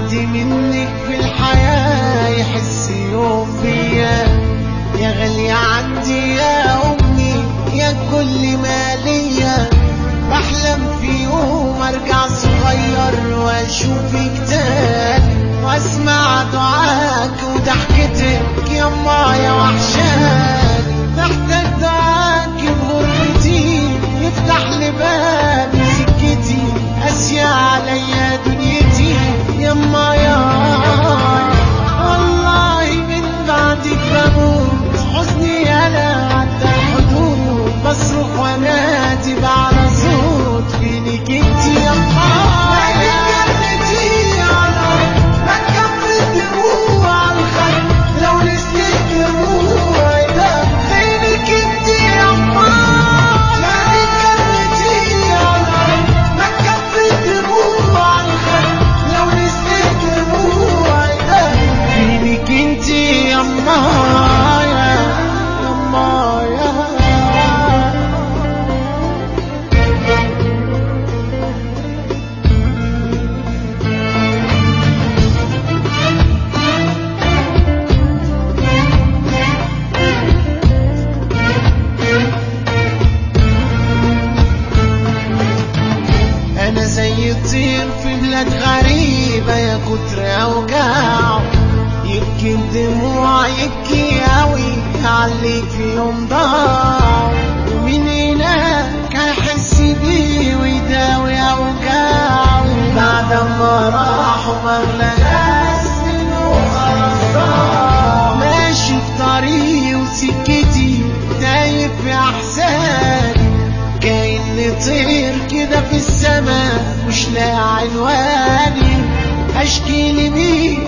بعد منك في الحياة يحس يوم بيا يا غالية عندي يا أمي يا كل ما ليا بحلم في يوم أرجع صغير وأشوفك تاني. وأسمع دعاك وضحكتك يما يا وحشاني. يا كتر اوجاعه يبكي بدموع يبكي اوي عليك في يوم ضاع. ومن هناك هيحس بيه ويداوي اوجاعه بعد ما راح وما غلاش منه خلاص ماشي في طريقي وسكتي تايه في احساني كأني طير كده في السما مش لاقي عنوان مشكلي بيه